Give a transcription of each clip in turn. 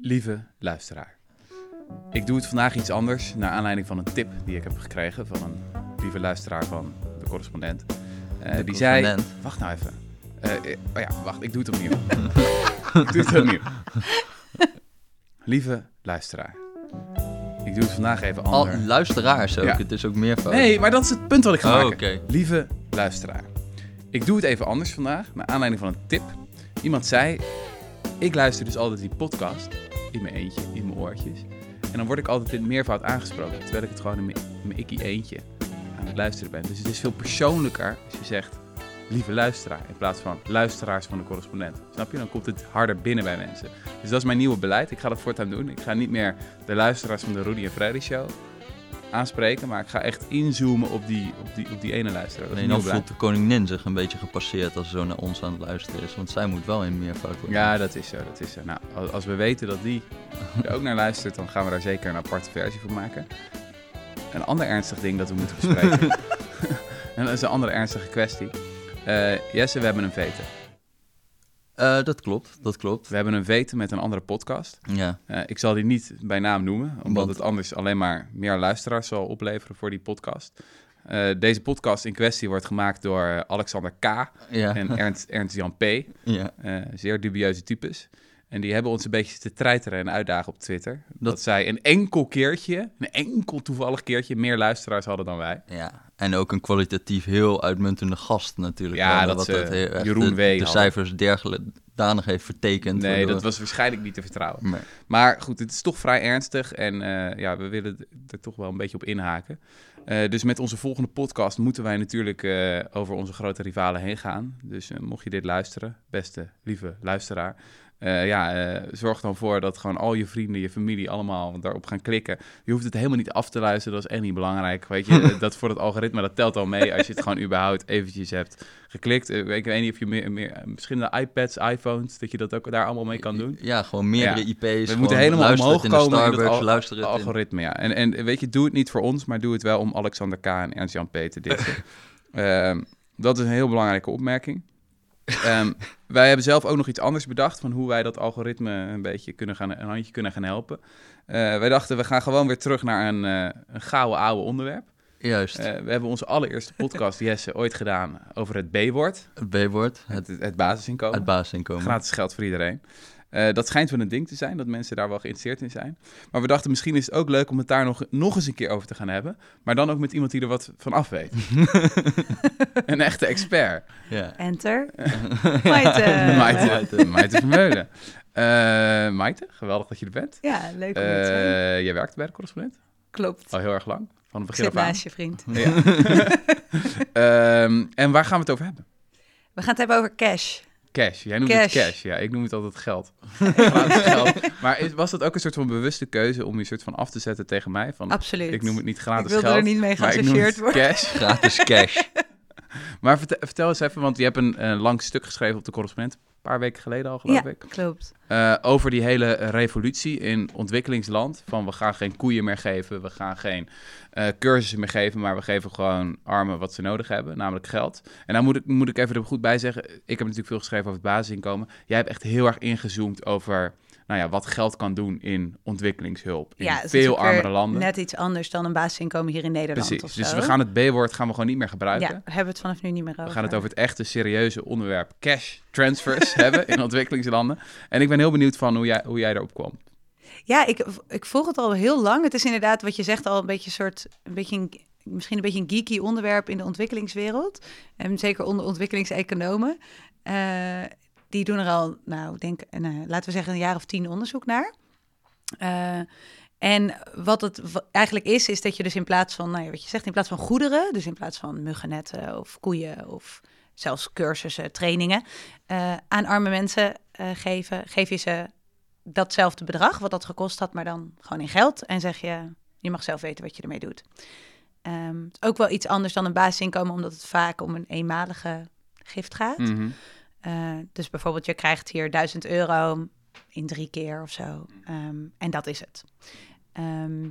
Lieve luisteraar, ik doe het vandaag iets anders naar aanleiding van een tip die ik heb gekregen van een lieve luisteraar van de correspondent. Eh, De die zei, wacht nou even. Eh, oh ja, wacht, ik doe het opnieuw. ik doe het opnieuw. lieve luisteraar, ik doe het vandaag even Al anders. luisteraars ook, Ja. het is ook meervoud. Nee, maar dat is het punt wat ik ga Oh, maken. Lieve luisteraar, ik doe het even anders vandaag, naar aanleiding van een tip. Iemand zei, ik luister dus altijd die podcast in mijn eentje, in mijn oortjes. En dan word ik altijd in meervoud aangesproken, terwijl ik het gewoon in mijn, mijn ikkie eentje aan het luisteren ben. Dus het is veel persoonlijker als je zegt, lieve luisteraar, in plaats van luisteraars van de correspondent. Snap je? Dan komt het harder binnen bij mensen. Dus dat is mijn nieuwe beleid. Ik ga dat voortaan doen. Ik ga niet meer de luisteraars van de Rudy en Freddy show aanspreken, maar ik ga echt inzoomen op die, op die, op die ene luisteraar. Nee, dan voelt de koningin zich een beetje gepasseerd als ze zo naar ons aan het luisteren is. Want zij moet wel in meervoud worden. Ja, dat is zo, dat is zo. Nou, als- we weten dat die er ook naar luistert, dan gaan we daar zeker een aparte versie van maken. Een ander ernstig ding dat we moeten bespreken. en dat is een andere ernstige kwestie. Eh, Jesse, we hebben een veten. Eh, dat klopt, dat klopt. We hebben een veten met een andere podcast. Ja, Eh, ik zal die niet bij naam noemen, omdat Want- het anders alleen maar meer luisteraars zal opleveren voor die podcast. Eh, deze podcast in kwestie wordt gemaakt door Alexander K. ja, en Ernst, Ernst Jan P. ja. Zeer dubieuze types. En die hebben ons een beetje te treiteren en uitdagen op Twitter. Dat, zij een enkel keertje, een enkel toevallig keertje, meer luisteraars hadden dan wij. ja. En ook een kwalitatief heel uitmuntende gast natuurlijk. Ja, dat wat ze heel erg Jeroen de, cijfers derdanig heeft vertekend. Nee, waardoor- dat was waarschijnlijk niet te vertrouwen. Nee. Maar goed, het is toch vrij ernstig en eh, ja, we willen er toch wel een beetje op inhaken. Eh, dus met onze volgende podcast moeten wij natuurlijk eh, over onze grote rivalen heen gaan. Dus eh, mocht je dit luisteren, beste lieve luisteraar, eh, ja, eh, zorg dan voor dat gewoon al je vrienden, je familie allemaal daarop gaan klikken. Je hoeft het helemaal niet af te luisteren, dat is echt niet belangrijk. Weet je, dat voor het algoritme, dat telt al mee als je het gewoon überhaupt eventjes hebt geklikt. Eh, ik weet niet of je meer, meer, verschillende iPads, iPhones, dat je dat ook daar allemaal mee kan doen. Ja, gewoon meerdere Ja. IP's. We moeten helemaal omhoog in komen in het al- in- algoritme, ja. En, en weet je, doe het niet voor ons, maar doe het wel om Alexander K. en Ernst-Jan P. te. Ehm, dat is een heel belangrijke opmerking. Ehm, wij hebben zelf ook nog iets anders bedacht van hoe wij dat algoritme een beetje kunnen gaan, een handje kunnen gaan helpen. Eh, wij dachten, we gaan gewoon weer terug naar een, eh, een gouden oude onderwerp. Juist, Eh, we hebben onze allereerste podcast, Jesse, ooit gedaan over het B-woord, het B-woord, het, het, het basisinkomen. het basisinkomen. Gratis geld voor iedereen. Eh, dat schijnt wel een ding te zijn, dat mensen daar wel geïnteresseerd in zijn. Maar we dachten, misschien is het ook leuk om het daar nog, nog eens een keer over te gaan hebben. Maar dan ook met iemand die er wat van af weet. een echte expert. Ja. Enter. Maite. Maite, Maite Vermeulen. Eh Maite, geweldig dat je er bent. Ja, leuk om te zijn. Eh jij werkt bij de correspondent Klopt. al heel erg lang, van het Ik begin zit af aan. naast je vriend. Ja. Ehm, en waar gaan we het over hebben? We gaan het hebben over cash. Cash. Jij noemt Cash. het cash. Ja, ik noem het altijd geld. Geld. Maar is- was dat ook een soort van bewuste keuze om je soort van af te zetten tegen mij? Van, Absoluut. ik noem het niet gratis Ik wilde geld. er niet mee maar ik noem geassocieerd het worden. cash. Gratis cash. Maar vertel, vertel eens even, want je hebt een, een lang stuk geschreven op de correspondent. Een paar weken geleden al, geloof Ja, ik. klopt. Eh, over die hele revolutie in ontwikkelingsland. Van we gaan geen koeien meer geven, we gaan geen eh, cursussen meer geven, maar we geven gewoon armen wat ze nodig hebben, namelijk geld. En dan moet ik, moet ik even er goed bij zeggen, ik heb natuurlijk veel geschreven over het basisinkomen. Jij hebt echt heel erg ingezoomd over nou ja, wat geld kan doen in ontwikkelingshulp. In Ja, veel armere landen. Net iets anders dan een basisinkomen hier in Nederland Precies, of dus zo. we gaan het B-woord gaan we gewoon niet meer gebruiken. Ja, we hebben het vanaf nu niet meer over. We gaan het over het echte serieuze onderwerp cash transfers hebben in ontwikkelingslanden. En ik ben heel benieuwd van hoe jij, hoe jij daarop kwam. Ja, ik, ik volg het al heel lang. Het is inderdaad wat je zegt al een beetje een soort, een beetje een, misschien een beetje een geeky onderwerp in de ontwikkelingswereld. En zeker onder ontwikkelingseconomen. Eh, die doen er al, nou, denk, eh, nou, laten we zeggen een jaar of tien onderzoek naar. Eh, en wat het eigenlijk is, is dat je dus in plaats van, nou ja, wat je zegt, in plaats van goederen, dus in plaats van muggennetten of koeien of zelfs cursussen, trainingen, eh, aan arme mensen geven, geef je ze datzelfde bedrag, wat dat gekost had, maar dan gewoon in geld. En zeg je, je mag zelf weten wat je ermee doet. Is ook wel iets anders dan een basisinkomen, omdat het vaak om een eenmalige gift gaat. Mhm. Eh, dus bijvoorbeeld, je krijgt hier 1000 euro in drie keer of zo. Ehm, en dat is het. Ehm,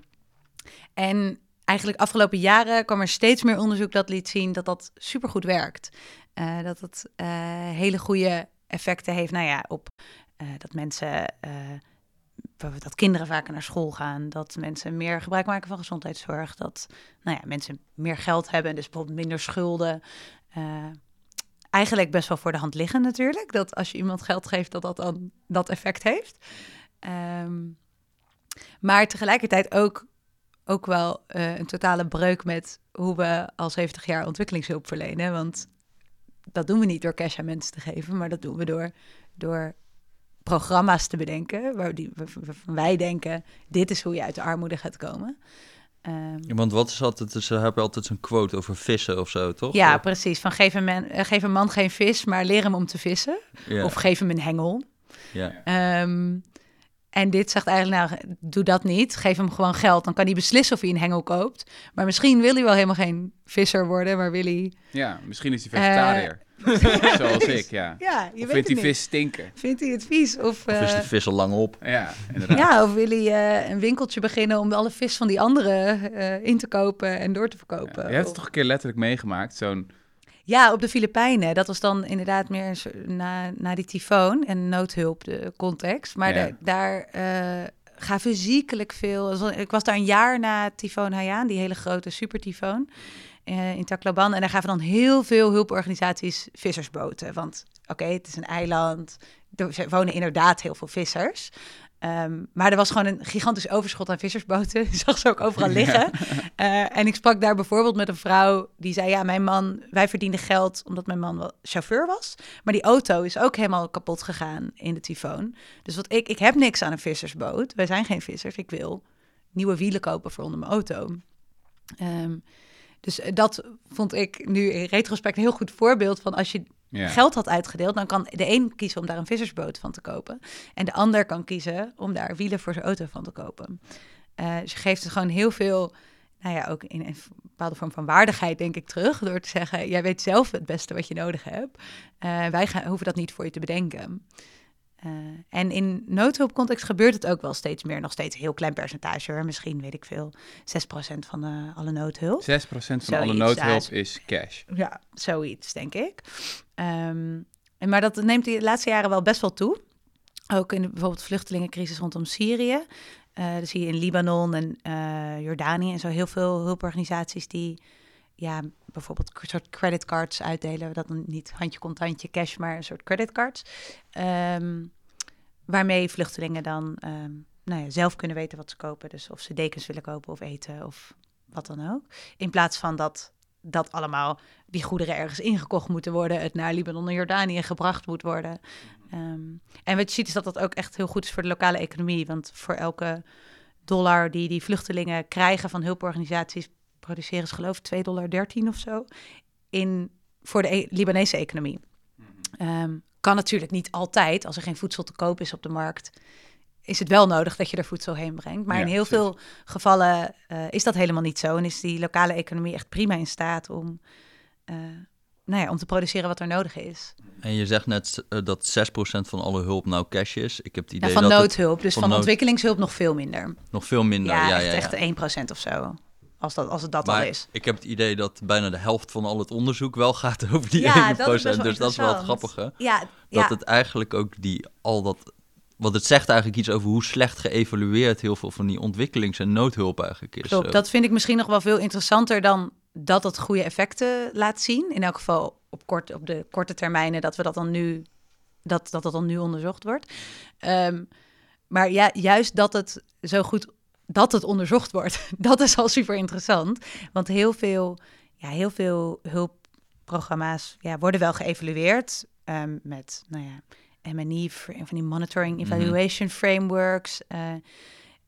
en eigenlijk afgelopen jaren kwam er steeds meer onderzoek dat liet zien dat dat supergoed werkt. Eh, dat het eh, hele goede effecten heeft nou ja, op dat mensen dat kinderen vaker naar school gaan, dat mensen meer gebruik maken van gezondheidszorg, dat nou ja, mensen meer geld hebben, dus bijvoorbeeld minder schulden. Uh, eigenlijk best wel voor de hand liggen natuurlijk, dat als je iemand geld geeft, dat dat dan dat effect heeft. Um, maar tegelijkertijd ook, ook wel uh, een totale breuk met hoe we al 70 jaar ontwikkelingshulp verlenen. Want dat doen we niet door cash aan mensen te geven, maar dat doen we door, door programma's te bedenken. Waar die, waarvan wij denken, dit is hoe je uit de armoede gaat komen. Um, ja, want wat is altijd, ze hebben altijd zo'n quote over vissen of zo, toch? Ja, precies. Van geef een, man, uh, geef een man geen vis, maar leer hem om te vissen. Ja. Of geef hem een hengel. Ja. Um, en dit zegt eigenlijk, nou, doe dat niet. Geef hem gewoon geld. Dan kan hij beslissen of hij een hengel koopt. Maar misschien wil hij wel helemaal geen visser worden, maar wil hij... Ja, misschien is hij vegetariër. Uh, Zoals ik, ja. ja je of vindt hij vis stinken? Vindt hij het vies? Of, uh, is de vis al lang op? Ja, inderdaad. Ja, of wil hij uh, een winkeltje beginnen om alle vis van die anderen in te kopen en door te verkopen? Ja, je hebt het toch een keer letterlijk meegemaakt, zo'n ja, op de Filipijnen. Dat was dan inderdaad meer na, na die tyfoon en noodhulp de context. Maar ja. de, daar gaven ziekelijk veel. Ik was daar een jaar na tyfoon Haiyan, die hele grote supertyfoon uh, in Tacloban. En daar gaven dan heel veel hulporganisaties vissersboten. Want oké, het is een eiland. Er wonen inderdaad heel veel vissers. Um, maar er was gewoon een gigantisch overschot aan vissersboten. Je zag ze ook overal liggen. Ja. Uh, en ik sprak daar bijvoorbeeld met een vrouw die zei: Ja, mijn man, wij verdienden geld omdat mijn man wel chauffeur was. Maar die auto is ook helemaal kapot gegaan in de tyfoon. Dus wat ik, ik heb niks aan een vissersboot. Wij zijn geen vissers. Ik wil nieuwe wielen kopen voor onder mijn auto. Um, dus dat vond ik nu in retrospect een heel goed voorbeeld van als je geld had uitgedeeld, dan kan de een kiezen om daar een vissersboot van te kopen. En de ander kan kiezen om daar wielen voor zijn auto van te kopen. Uh, je geeft het gewoon heel veel, nou ja, ook in een bepaalde vorm van waardigheid, denk ik, terug. Door te zeggen, jij weet zelf het beste wat je nodig hebt. Uh, wij gaan, hoeven dat niet voor je te bedenken. Uh, en in noodhulpcontext gebeurt het ook wel steeds meer. Nog steeds een heel klein percentage hoor. Misschien, weet ik veel, 6% van de, alle noodhulp. 6% van zoiets, alle noodhulp ja, is cash. Ja, zoiets, denk ik. Um, en, maar dat neemt de laatste jaren wel best wel toe. Ook in de, bijvoorbeeld vluchtelingencrisis rondom Syrië. Uh, zie je in Libanon en Jordanië en zo heel veel hulporganisaties die ja, bijvoorbeeld een soort creditcards uitdelen. Dat dan niet handje contantje cash, maar een soort creditcards. Um, waarmee vluchtelingen dan um, nou ja, zelf kunnen weten wat ze kopen. Dus of ze dekens willen kopen of eten of wat dan ook. In plaats van dat dat allemaal die goederen ergens ingekocht moeten worden, het naar Libanon en Jordanië gebracht moet worden. Um, en wat je ziet is dat dat ook echt heel goed is voor de lokale economie. Want voor elke dollar die die vluchtelingen krijgen van hulporganisaties, produceren ze geloof ik 2,13 dollar of zo in, voor de e Libanese economie. Um, kan natuurlijk niet altijd, als er geen voedsel te koop is op de markt, is het wel nodig dat je er voedsel heen brengt. Maar in heel veel gevallen uh, is dat helemaal niet zo. En is die lokale economie echt prima in staat om, uh, nou ja, om te produceren wat er nodig is. En je zegt net uh, dat 6% van alle hulp nou cash is. Ik heb het idee ja, van dat noodhulp, het, dus van, van ontwikkelingshulp nog veel minder. Nog veel minder, ja. ja, ja, echt 1% of zo. Als, dat, als het dat maar al is. Ik heb het idee dat bijna de helft van al het onderzoek wel gaat over die ja, 1%. Dat dus dat is wel het grappige. Ja, dat ja. het eigenlijk ook die al dat. Want het zegt eigenlijk iets over hoe slecht geëvalueerd heel veel van die ontwikkelings- en noodhulp eigenlijk is. Klopt, dat vind ik misschien nog wel veel interessanter dan dat het goede effecten laat zien. In elk geval op, kort, op de korte termijnen dat we dat dan nu, dat, dat, dat dan nu onderzocht wordt. Um, maar ja, juist dat het zo goed dat het onderzocht wordt. Dat is al super interessant. Want heel veel, ja, heel veel hulpprogramma's ja, worden wel geëvalueerd um, met nou ja, MNE, van die monitoring evaluation frameworks. Uh,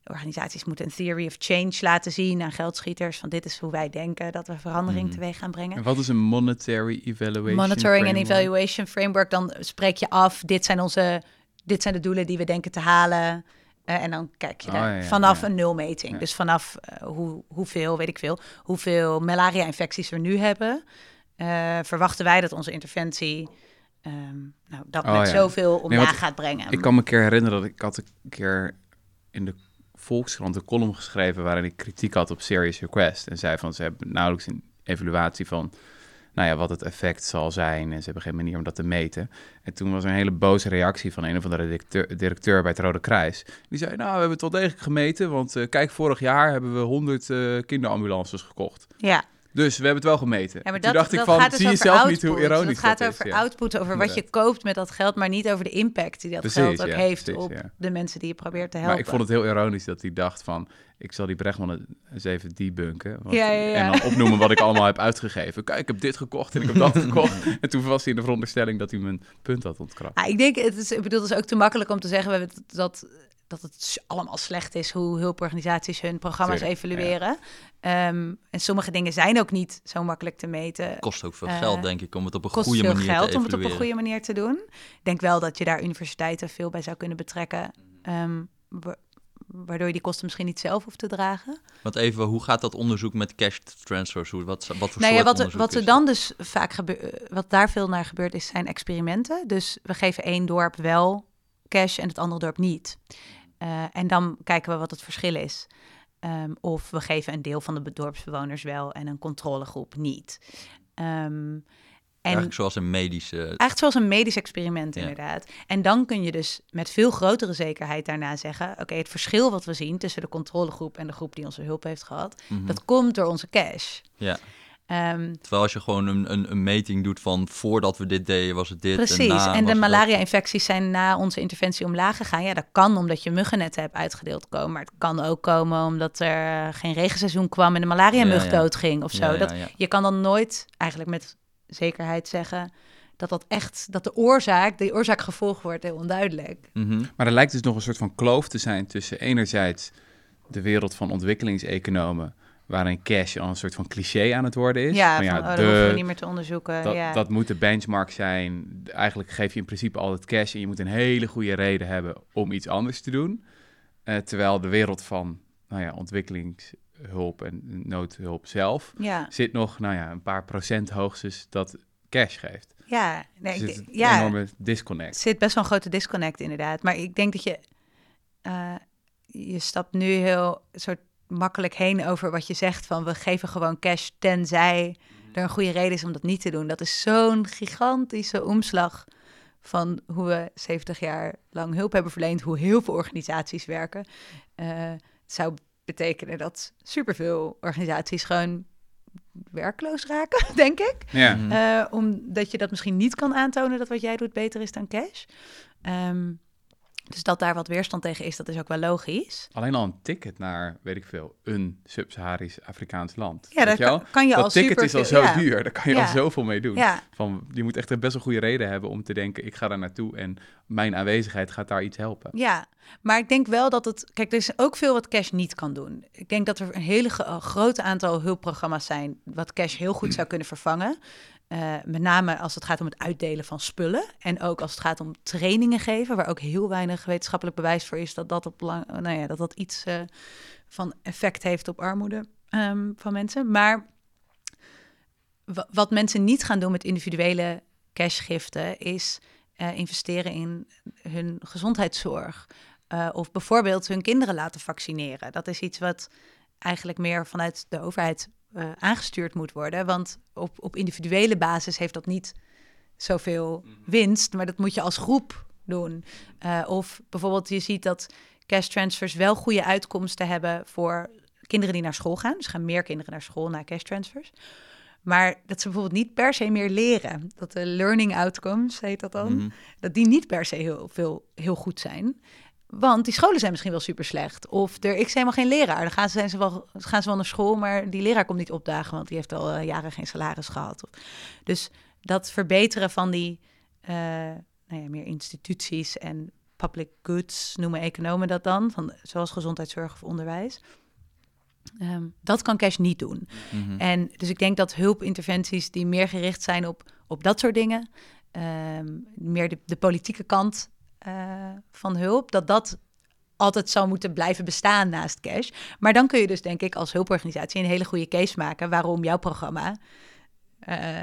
organisaties moeten een theory of change laten zien aan geldschieters. Van dit is hoe wij denken dat we verandering mm. teweeg gaan brengen. En wat is een monetary evaluation Monitoring en evaluation framework. Dan spreek je af, dit zijn onze, dit zijn de doelen die we denken te halen. Uh, en dan kijk je Oh, daar ja, vanaf ja. een nulmeting. Ja. Dus vanaf uh, hoe, hoeveel, weet ik veel, hoeveel malaria-infecties we nu hebben, uh, verwachten wij dat onze interventie um, nou, dat Oh, met zoveel omlaag Nee, gaat brengen. Ik kan me een keer herinneren dat ik had een keer in de Volkskrant een column geschreven waarin ik kritiek had op Serious Request. En zei van ze hebben nauwelijks een evaluatie van nou ja, wat het effect zal zijn. En ze hebben geen manier om dat te meten. En toen was er een hele boze reactie van een of andere directeur, bij het Rode Kruis. Die zei, nou, we hebben het wel degelijk gemeten, want eh, kijk, vorig jaar hebben we 100 eh, kinderambulances gekocht. Ja, Dus we hebben het wel gemeten. Ja, maar En toen dat, dacht ik dat van, gaat dus zie je zelf output. niet hoe ironisch Het gaat dat over is? Ja. output, over wat je koopt met dat geld, maar niet over de impact die dat Precies, geld ook ja, heeft precies, op ja. de mensen die je probeert te helpen. Maar ik vond het heel ironisch dat hij dacht van... ik zal die Bregman eens even debunken. Want. En dan opnoemen wat ik allemaal heb uitgegeven. Kijk, ik heb dit gekocht en ik heb dat gekocht. En toen was hij in de veronderstelling dat hij mijn punt had ontkrapt. Ik denk, het is, ik bedoel, het is ook te makkelijk om te zeggen we hebben dat, dat het allemaal slecht is hoe hulporganisaties hun programma's Tuurlijk, evalueren. Ehm, en sommige dingen zijn ook niet zo makkelijk te meten. Kost ook veel Eh, geld, denk ik, om het op een kost goede veel manier geld te om het op een goede manier te doen. Ik denk wel dat je daar universiteiten veel bij zou kunnen betrekken. ehm, wa- waardoor je die kosten misschien niet zelf hoeft te dragen. Want even, hoe gaat dat onderzoek met cash transfers? Hoe, wat, wat voor Nou ja, soort wat, wat er dan dus vaak gebeurt, wat daar veel naar gebeurt, is zijn experimenten. Dus we geven één dorp wel cash en het andere dorp niet. Eh, en dan kijken we wat het verschil is. Ehm, of we geven een deel van de be- dorpsbewoners wel en een controlegroep niet. Ehm, en Eigenlijk zoals een medische... Eigenlijk zoals een medisch experiment, Ja. inderdaad. En dan kun je dus met veel grotere zekerheid daarna zeggen: Oké, het verschil wat we zien tussen de controlegroep en de groep die onze hulp heeft gehad, Mhm. dat komt door onze cash. Ja. Ehm, Terwijl als je gewoon een, een, een meting doet van voordat we dit deden was het dit. precies. En, na En, was de het dat. malaria-infecties zijn na onze interventie omlaag gegaan. Ja, dat kan omdat je muggennetten hebt uitgedeeld komen. Maar het kan ook komen omdat er eh, geen regenseizoen kwam en de malaria-mug Ja, ja. doodging of zo. Ja, ja, Dat. Je kan dan nooit eigenlijk met zekerheid zeggen dat dat echt, dat de oorzaak, de oorzaak-gevolg wordt heel onduidelijk. Mhm. Maar er lijkt dus nog een soort van kloof te zijn tussen enerzijds de wereld van ontwikkelingseconomen, waarin cash al een soort van cliché aan het worden is. Ja, Van van, oh, dat de- niet meer te onderzoeken. dat, ja. dat moet de benchmark zijn. Eigenlijk geef je in principe altijd cash en je moet een hele goede reden hebben om iets anders te doen. Eh, terwijl de wereld van nou ja, ontwikkelingshulp en noodhulp zelf ja, zit nog nou ja, een paar procent hoogstens dat cash geeft. ja, nee, ik zit denk- een ja, enorme disconnect. zit best wel een grote disconnect inderdaad. Maar ik denk dat je, eh, je stapt nu heel soort makkelijk heen over wat je zegt van we geven gewoon cash tenzij er een goede reden is om dat niet te doen. Dat is zo'n gigantische omslag van hoe we 70 jaar lang hulp hebben verleend, hoe heel veel organisaties werken. Eh, het zou betekenen dat superveel organisaties gewoon werkloos raken, denk ik. Ja. Mhm. Eh, omdat je dat misschien niet kan aantonen dat wat jij doet beter is dan cash. Ehm, dus dat daar wat weerstand tegen is, dat is ook wel logisch. Alleen al een ticket naar, weet ik veel, een Sub-Saharisch Afrikaans land. Ja, dat kan, kan je al dat ticket is al zo duur, daar kan je Ja. al zoveel mee doen. Ja, Van, je moet echt een best wel goede reden hebben om te denken, ik ga daar naartoe en mijn aanwezigheid gaat daar iets helpen. ja, maar ik denk wel dat het... Kijk, er is ook veel wat cash niet kan doen. Ik denk dat er een hele gro- groot aantal hulpprogramma's zijn... wat cash heel goed zou kunnen vervangen. Eh, met name als het gaat om het uitdelen van spullen. En ook als het gaat om trainingen geven... waar ook heel weinig wetenschappelijk bewijs voor is... dat dat, op lang, nou ja, dat, dat iets eh, van effect heeft op armoede ehm, van mensen. Maar wa- wat mensen niet gaan doen met individuele cashgiften... is eh, investeren in hun gezondheidszorg. Of bijvoorbeeld hun kinderen laten vaccineren. Dat is iets wat eigenlijk meer vanuit de overheid eh, aangestuurd moet worden. Want op, op individuele basis heeft dat niet zoveel winst, maar dat moet je als groep doen. Eh, of bijvoorbeeld je ziet dat cash transfers wel goede uitkomsten hebben voor kinderen die naar school gaan. Dus gaan meer kinderen naar school na cash transfers. Maar dat ze bijvoorbeeld niet per se meer leren. Dat de learning outcomes, heet dat dan, Mhm. dat die niet per se heel, veel, heel goed zijn. Want die scholen zijn misschien wel super slecht. Of er is helemaal geen leraar. Dan gaan ze, zijn ze wel, gaan ze wel naar school, maar die leraar komt niet opdagen, want die heeft al eh, jaren geen salaris gehad. Of- Dus dat verbeteren van die eh, nou ja, meer instituties en public goods, noemen economen dat dan, van, zoals gezondheidszorg of onderwijs. Ehm, dat kan cash niet doen. Mhm. En dus ik denk dat hulpinterventies die meer gericht zijn op, op dat soort dingen, ehm, meer de, de politieke kant van hulp, dat dat altijd zou moeten blijven bestaan naast cash. Maar dan kun je dus denk ik als hulporganisatie een hele goede case maken waarom jouw programma eh,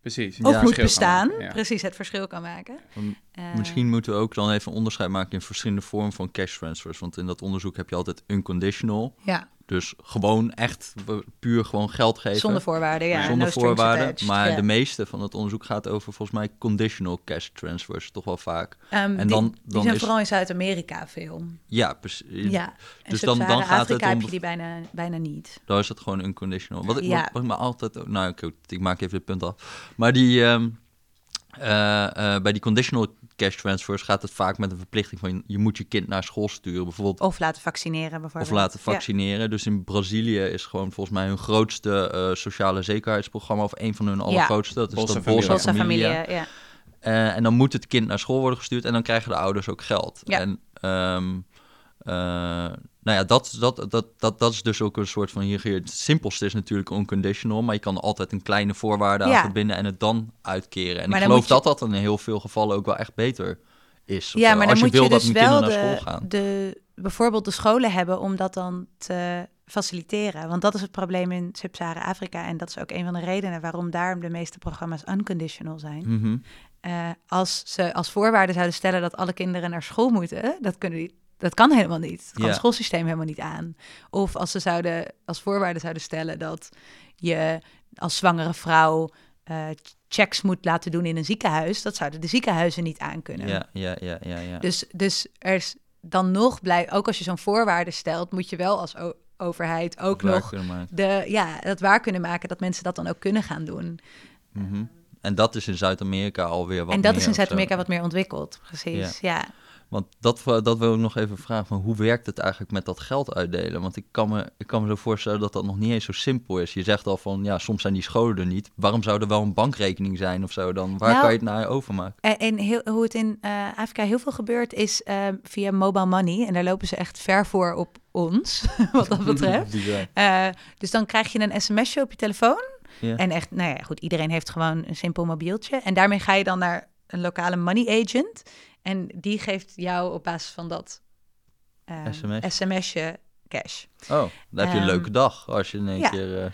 Precies. ook Ja. moet bestaan. maken, ja. Precies, het verschil kan maken. Want Eh, Misschien moeten we ook dan even een onderscheid maken in verschillende vormen van cash transfers. Want in dat onderzoek heb je altijd unconditional. Ja, Dus gewoon echt puur gewoon geld geven. Zonder voorwaarden, ja. zonder no voorwaarden. Maar ja. de meeste van het onderzoek gaat over volgens mij conditional cash transfers, toch wel vaak. Ehm, en die, dan- die zijn is- vooral in Zuid-Amerika veel. Ja, precies. Ja. En Dus dan- dan gaat het om heb je die bijna, bijna niet. Dan is het gewoon unconditional. Wat ik, Ja. wat, wat ik me altijd... Nou, oké, ik maak even het punt af. Maar die... ehm, eh, eh, bij die conditional cash transfers gaat het vaak met een verplichting van... je moet je kind naar school sturen, bijvoorbeeld. Of laten vaccineren bijvoorbeeld. Of laten Ja. vaccineren. Dus in Brazilië is gewoon volgens mij hun grootste eh, sociale zekerheidsprogramma... of een van hun allergrootste. Dat is Bolsa dat Familia. Bolsa Familia. Familie, ja. Eh, en dan moet het kind naar school worden gestuurd en dan krijgen de ouders ook geld. Ja. En ehm, eh, nou ja, dat, dat, dat, dat, dat is dus ook een soort van hier. Het simpelste is natuurlijk unconditional, maar je kan altijd een kleine voorwaarde aan Ja. verbinden en het dan uitkeren. En Maar ik geloof je- dat dat in heel veel gevallen ook wel echt beter is. Ja, maar Als dan je moet wil je dat dus wel kinderen naar de, school gaan. de, bijvoorbeeld de scholen hebben om dat dan te faciliteren. Want dat is het probleem in Sub-Sahara-Afrika. En dat is ook een van de redenen waarom daar de meeste programma's unconditional zijn. Mhm. Eh, als ze als voorwaarde zouden stellen dat alle kinderen naar school moeten, dat, kunnen die, dat kan helemaal niet. Dat kan het schoolsysteem helemaal niet aan. Of als ze zouden als voorwaarde zouden stellen dat je als zwangere vrouw eh, checks moet laten doen in een ziekenhuis, dat zouden de ziekenhuizen niet aankunnen. Ja, ja, ja, ja. ja. Dus, dus er is dan nog blij, ook als je zo'n voorwaarde stelt, moet je wel als overheid ook nog de, ja, dat waar kunnen maken dat mensen dat dan ook kunnen gaan doen. Mhm. En dat is in Zuid-Amerika alweer wat en dat meer is in. Zuid-Amerika wat meer ontwikkeld, precies. Ja. Want dat, dat wil ik nog even vragen, van hoe werkt het eigenlijk met dat geld uitdelen? Want ik kan, me, ik kan me zo voorstellen dat dat nog niet eens zo simpel is. Je zegt al van, ja, soms zijn die scholen er niet. Waarom zou er wel een bankrekening zijn of zo dan? Waar Nou, kan je het naar overmaken? En, en heel, hoe het in eh, Afrika heel veel gebeurt is eh, via mobile money. En daar lopen ze echt ver voor op ons, wat dat betreft. Eh, dus dan krijg je een sms'je op je telefoon. En echt, nou ja, goed, iedereen heeft gewoon een simpel mobieltje. En daarmee ga je dan naar een lokale money agent. En die geeft jou op basis van dat eh, SMS. sms'je cash. Oh, dan heb je een Ehm, leuke dag als je in één ja. keer... eh,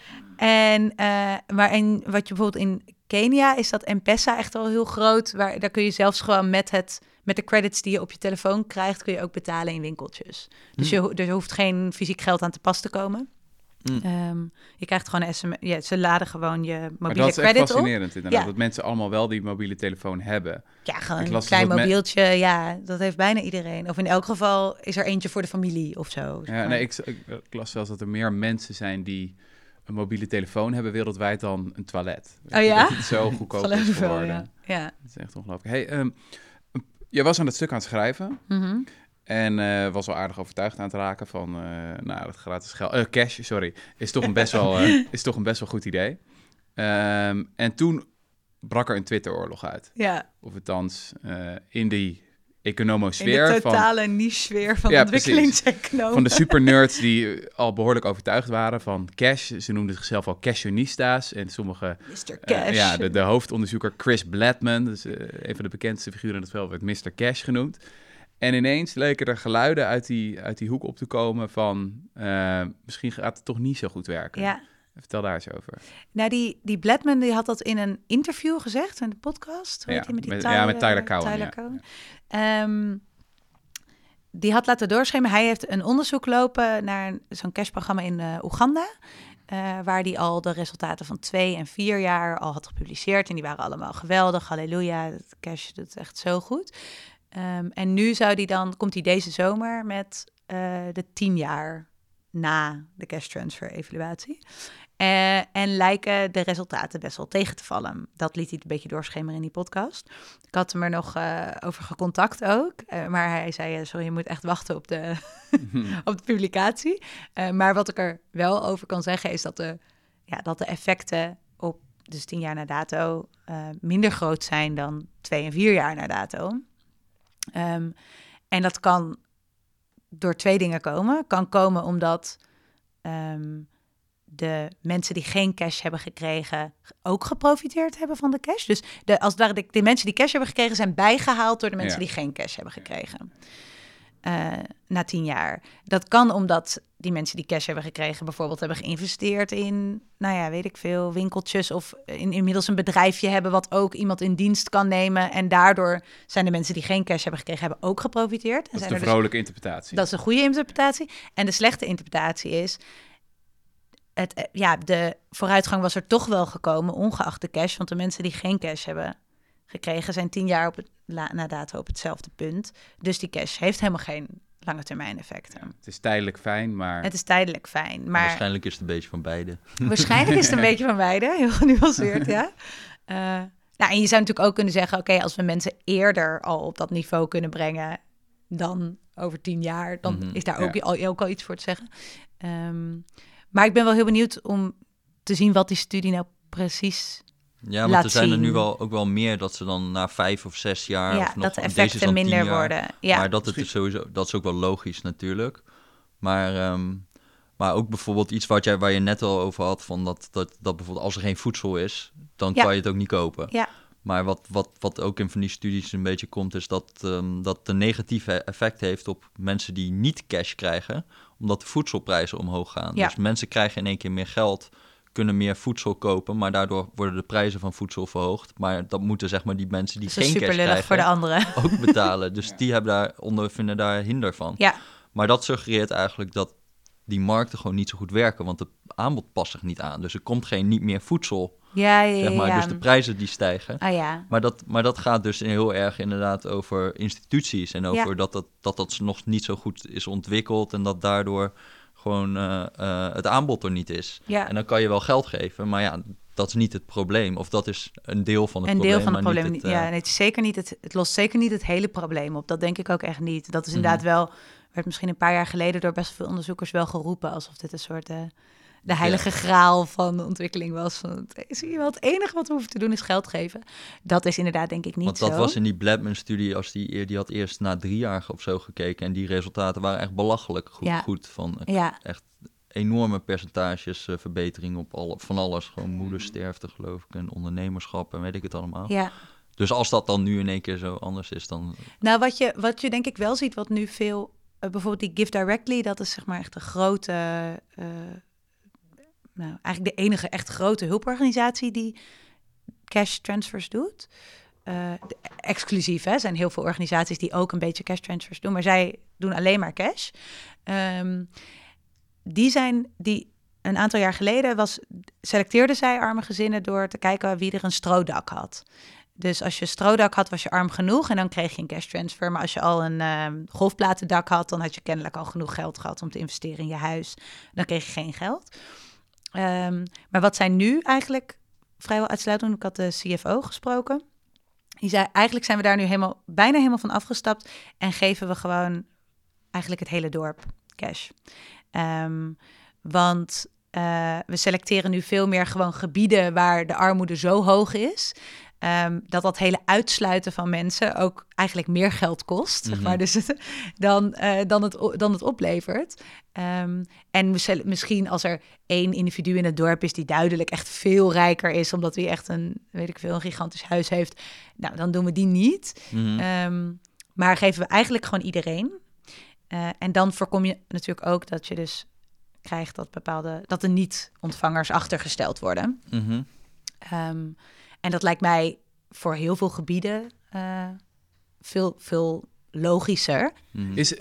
En, eh, maar en wat je bijvoorbeeld in Kenia is dat M-Pesa echt al heel groot. Waar, daar kun je zelfs gewoon met, het, met de credits die je op je telefoon krijgt, kun je ook betalen in winkeltjes. Dus Hm. je, ho- er hoeft geen fysiek geld aan te pas te komen. Hm. Ehm, je krijgt gewoon een sms. Ja, ze laden gewoon je Maar mobiele dat is echt credit op. fascinerend inderdaad, Ja. dat mensen allemaal wel die mobiele telefoon hebben. Ja, gewoon een klein me- mobieltje. Ja, dat heeft bijna iedereen. Of in elk geval is er eentje voor de familie of zo. zeg Ja, maar. nee, ik, ik, ik las zelfs dat er meer mensen zijn die een mobiele telefoon hebben wereldwijd dan een toilet. Oh ja? Dat het zo goedkoop is wel, geworden. ja. ja. Dat is echt ongelooflijk. Hey, ehm, jij was aan het stuk aan het schrijven Mhm. En eh, was al aardig overtuigd aan het raken van, eh, nou, dat gratis geld, eh, cash, sorry, is toch een best wel, is toch een best wel goed idee. Ehm, en toen brak er een Twitteroorlog uit. ja. Of althans, in die In economosfeer de van totale niche-sfeer van Ja, ontwikkelingseconomen. Van de supernerds die al behoorlijk overtuigd waren van cash. Ze noemden zichzelf al cashionistas. En sommige, Mr. Cash. ja, de, de hoofdonderzoeker Chris Bladman, dus een van de bekendste figuren in het veld, werd Mr. Cash genoemd. En ineens leken er geluiden uit die, uit die hoek op te komen van eh, misschien gaat het toch niet zo goed werken. Ja, Vertel daar eens over. nou die, die Bladman die had dat in een interview gezegd, in de podcast. Hoe Ja, die met die met- Tyler, ja, met Tyler Cowen, Tyler ja. Cowen. Ehm, die had laten doorschemeren. Hij heeft een onderzoek lopen naar zo'n cashprogramma in eh, Oeganda. eh, waar die al de resultaten van twee en vier jaar al had gepubliceerd. En die waren allemaal geweldig. Halleluja, het cash doet echt zo goed. Ehm, en nu zou die dan, komt hij deze zomer met eh, de tien jaar na de cash transfer evaluatie. Eh, en lijken de resultaten best wel tegen te vallen. Dat liet hij een beetje doorschemeren in die podcast. Ik had hem er nog eh, over gecontact ook. maar hij zei, sorry, je moet echt wachten op de, op de publicatie. Maar wat ik er wel over kan zeggen is dat de, ja, dat de effecten op dus tien jaar na dato minder groot zijn dan twee en vier jaar na dato. Ehm, en dat kan door twee dingen komen. Kan komen omdat ehm, de mensen die geen cash hebben gekregen ook geprofiteerd hebben van de cash. Dus de, als de, de mensen die cash hebben gekregen zijn bijgehaald door de mensen Ja. die geen cash hebben gekregen. Eh, na tien jaar. Dat kan omdat die mensen die cash hebben gekregen bijvoorbeeld hebben geïnvesteerd in, nou ja, weet ik veel, winkeltjes of in, inmiddels een bedrijfje hebben wat ook iemand in dienst kan nemen. En daardoor zijn de mensen die geen cash hebben gekregen, hebben ook geprofiteerd. En Dat is er dus vrolijke interpretatie. dat is een goede interpretatie. En de slechte interpretatie is het, eh, ja, de vooruitgang was er toch wel gekomen, ongeacht de cash. Want de mensen die geen cash hebben gekregen, zijn tien jaar op het, la- na dato op hetzelfde punt. Dus die cash heeft helemaal geen lange termijn effecten. Het is tijdelijk fijn, maar Het is tijdelijk fijn, maar Waarschijnlijk is het een beetje van beide. waarschijnlijk is het een beetje van beide. Heel genuanceerd, ja. Eh, nou, en je zou natuurlijk ook kunnen zeggen, oké, als we mensen eerder al op dat niveau kunnen brengen dan over tien jaar, dan Mhm, is daar ook, ja. al, ook al iets voor te zeggen. Ehm, maar ik ben wel heel benieuwd om te zien wat die studie nou precies... Ja, want er zijn er nu wel ook wel meer dat ze dan na vijf of zes jaar. ja, of nog, dat de deze is dan effecten minder jaar. worden. Ja, Maar dat, het is sowieso, dat is ook wel logisch natuurlijk. Maar, ehm, maar ook bijvoorbeeld iets wat jij, waar je net al over had, van dat, dat, dat bijvoorbeeld als er geen voedsel is, dan Ja. kan je het ook niet kopen. Ja. Maar wat, wat, wat ook in van die studies een beetje komt, is dat ehm, dat een negatieve effect heeft op mensen die niet cash krijgen, omdat de voedselprijzen omhoog gaan. Ja. Dus mensen krijgen in één keer meer geld, kunnen meer voedsel kopen, maar daardoor worden de prijzen van voedsel verhoogd. Maar dat moeten zeg maar die mensen die geen super cash krijgen voor de anderen. ook betalen. Dus die hebben daar, ondervinden daar hinder van. Ja, Maar dat suggereert eigenlijk dat die markten gewoon niet zo goed werken, want het aanbod past zich niet aan. Dus er komt geen niet meer voedsel, ja, ja. zeg maar. ja. Dus de prijzen die stijgen. Ah ja, Maar dat, maar dat gaat dus heel erg inderdaad over instituties en over Ja. dat, dat, dat dat nog niet zo goed is ontwikkeld en dat daardoor gewoon eh, eh, het aanbod er niet is. ja. En dan kan je wel geld geven, maar ja, dat is niet het probleem. Of dat is een deel van het een probleem. deel van het probleem. het, eh, ja, nee, het, is zeker niet het, het lost zeker niet het hele probleem op. Dat denk ik ook echt niet. Dat is inderdaad Mhm. wel, werd misschien een paar jaar geleden door best veel onderzoekers wel geroepen. Alsof dit een soort de heilige graal van de ontwikkeling was. Van, het, zie je wel, het enige wat we hoeven te doen is geld geven. Dat is inderdaad denk ik niet Want dat zo. was in die Bladman-studie, als die, eer- die had eerst na drie jaar of zo gekeken. En die resultaten waren echt belachelijk goed. Ja. goed van eh, Ja, enorme percentages eh, verbetering op alle, van alles. Gewoon moedersterfte, geloof ik, en ondernemerschap en weet ik het allemaal. ja. Dus als dat dan nu in één keer zo anders is, dan... Nou, wat je, wat je denk ik wel ziet, wat nu veel, eh, bijvoorbeeld die Give Directly, dat is zeg maar echt een grote, eh, nou eigenlijk de enige echt grote hulporganisatie die cash transfers doet. Eh, exclusief, hè? Zijn heel veel organisaties die ook een beetje cash transfers doen, maar zij doen alleen maar cash. Ehm, die zijn, die een aantal jaar geleden was, selecteerden zij arme gezinnen door te kijken wie er een stroodak had. Dus als je stroodak had, was je arm genoeg en dan kreeg je een cash transfer. Maar als je al een ehm, golfplatendak had, dan had je kennelijk al genoeg geld gehad om te investeren in je huis. Dan kreeg je geen geld. Ehm, maar wat zij nu eigenlijk vrijwel uitsluitend, ik had de CFO gesproken. Die zei, eigenlijk zijn we daar nu helemaal, bijna helemaal van afgestapt en geven we gewoon eigenlijk het hele dorp cash. Ehm, want eh, we selecteren nu veel meer gewoon gebieden waar de armoede zo hoog is. Ehm, dat dat hele uitsluiten van mensen ook eigenlijk meer geld kost. zeg Mhm. maar, dus het, dan, eh, dan, het, dan het oplevert. Ehm, en misschien als er één individu in het dorp is die duidelijk echt veel rijker is, omdat hij echt een, weet ik veel, een gigantisch huis heeft. Nou, dan doen we die niet. Mhm. Ehm, maar geven we eigenlijk gewoon iedereen. Eh, en dan voorkom je natuurlijk ook dat je dus krijgt dat bepaalde dat de niet-ontvangers achtergesteld worden. Mhm. Ehm, en dat lijkt mij voor heel veel gebieden eh, veel, veel logischer. Mhm. Is,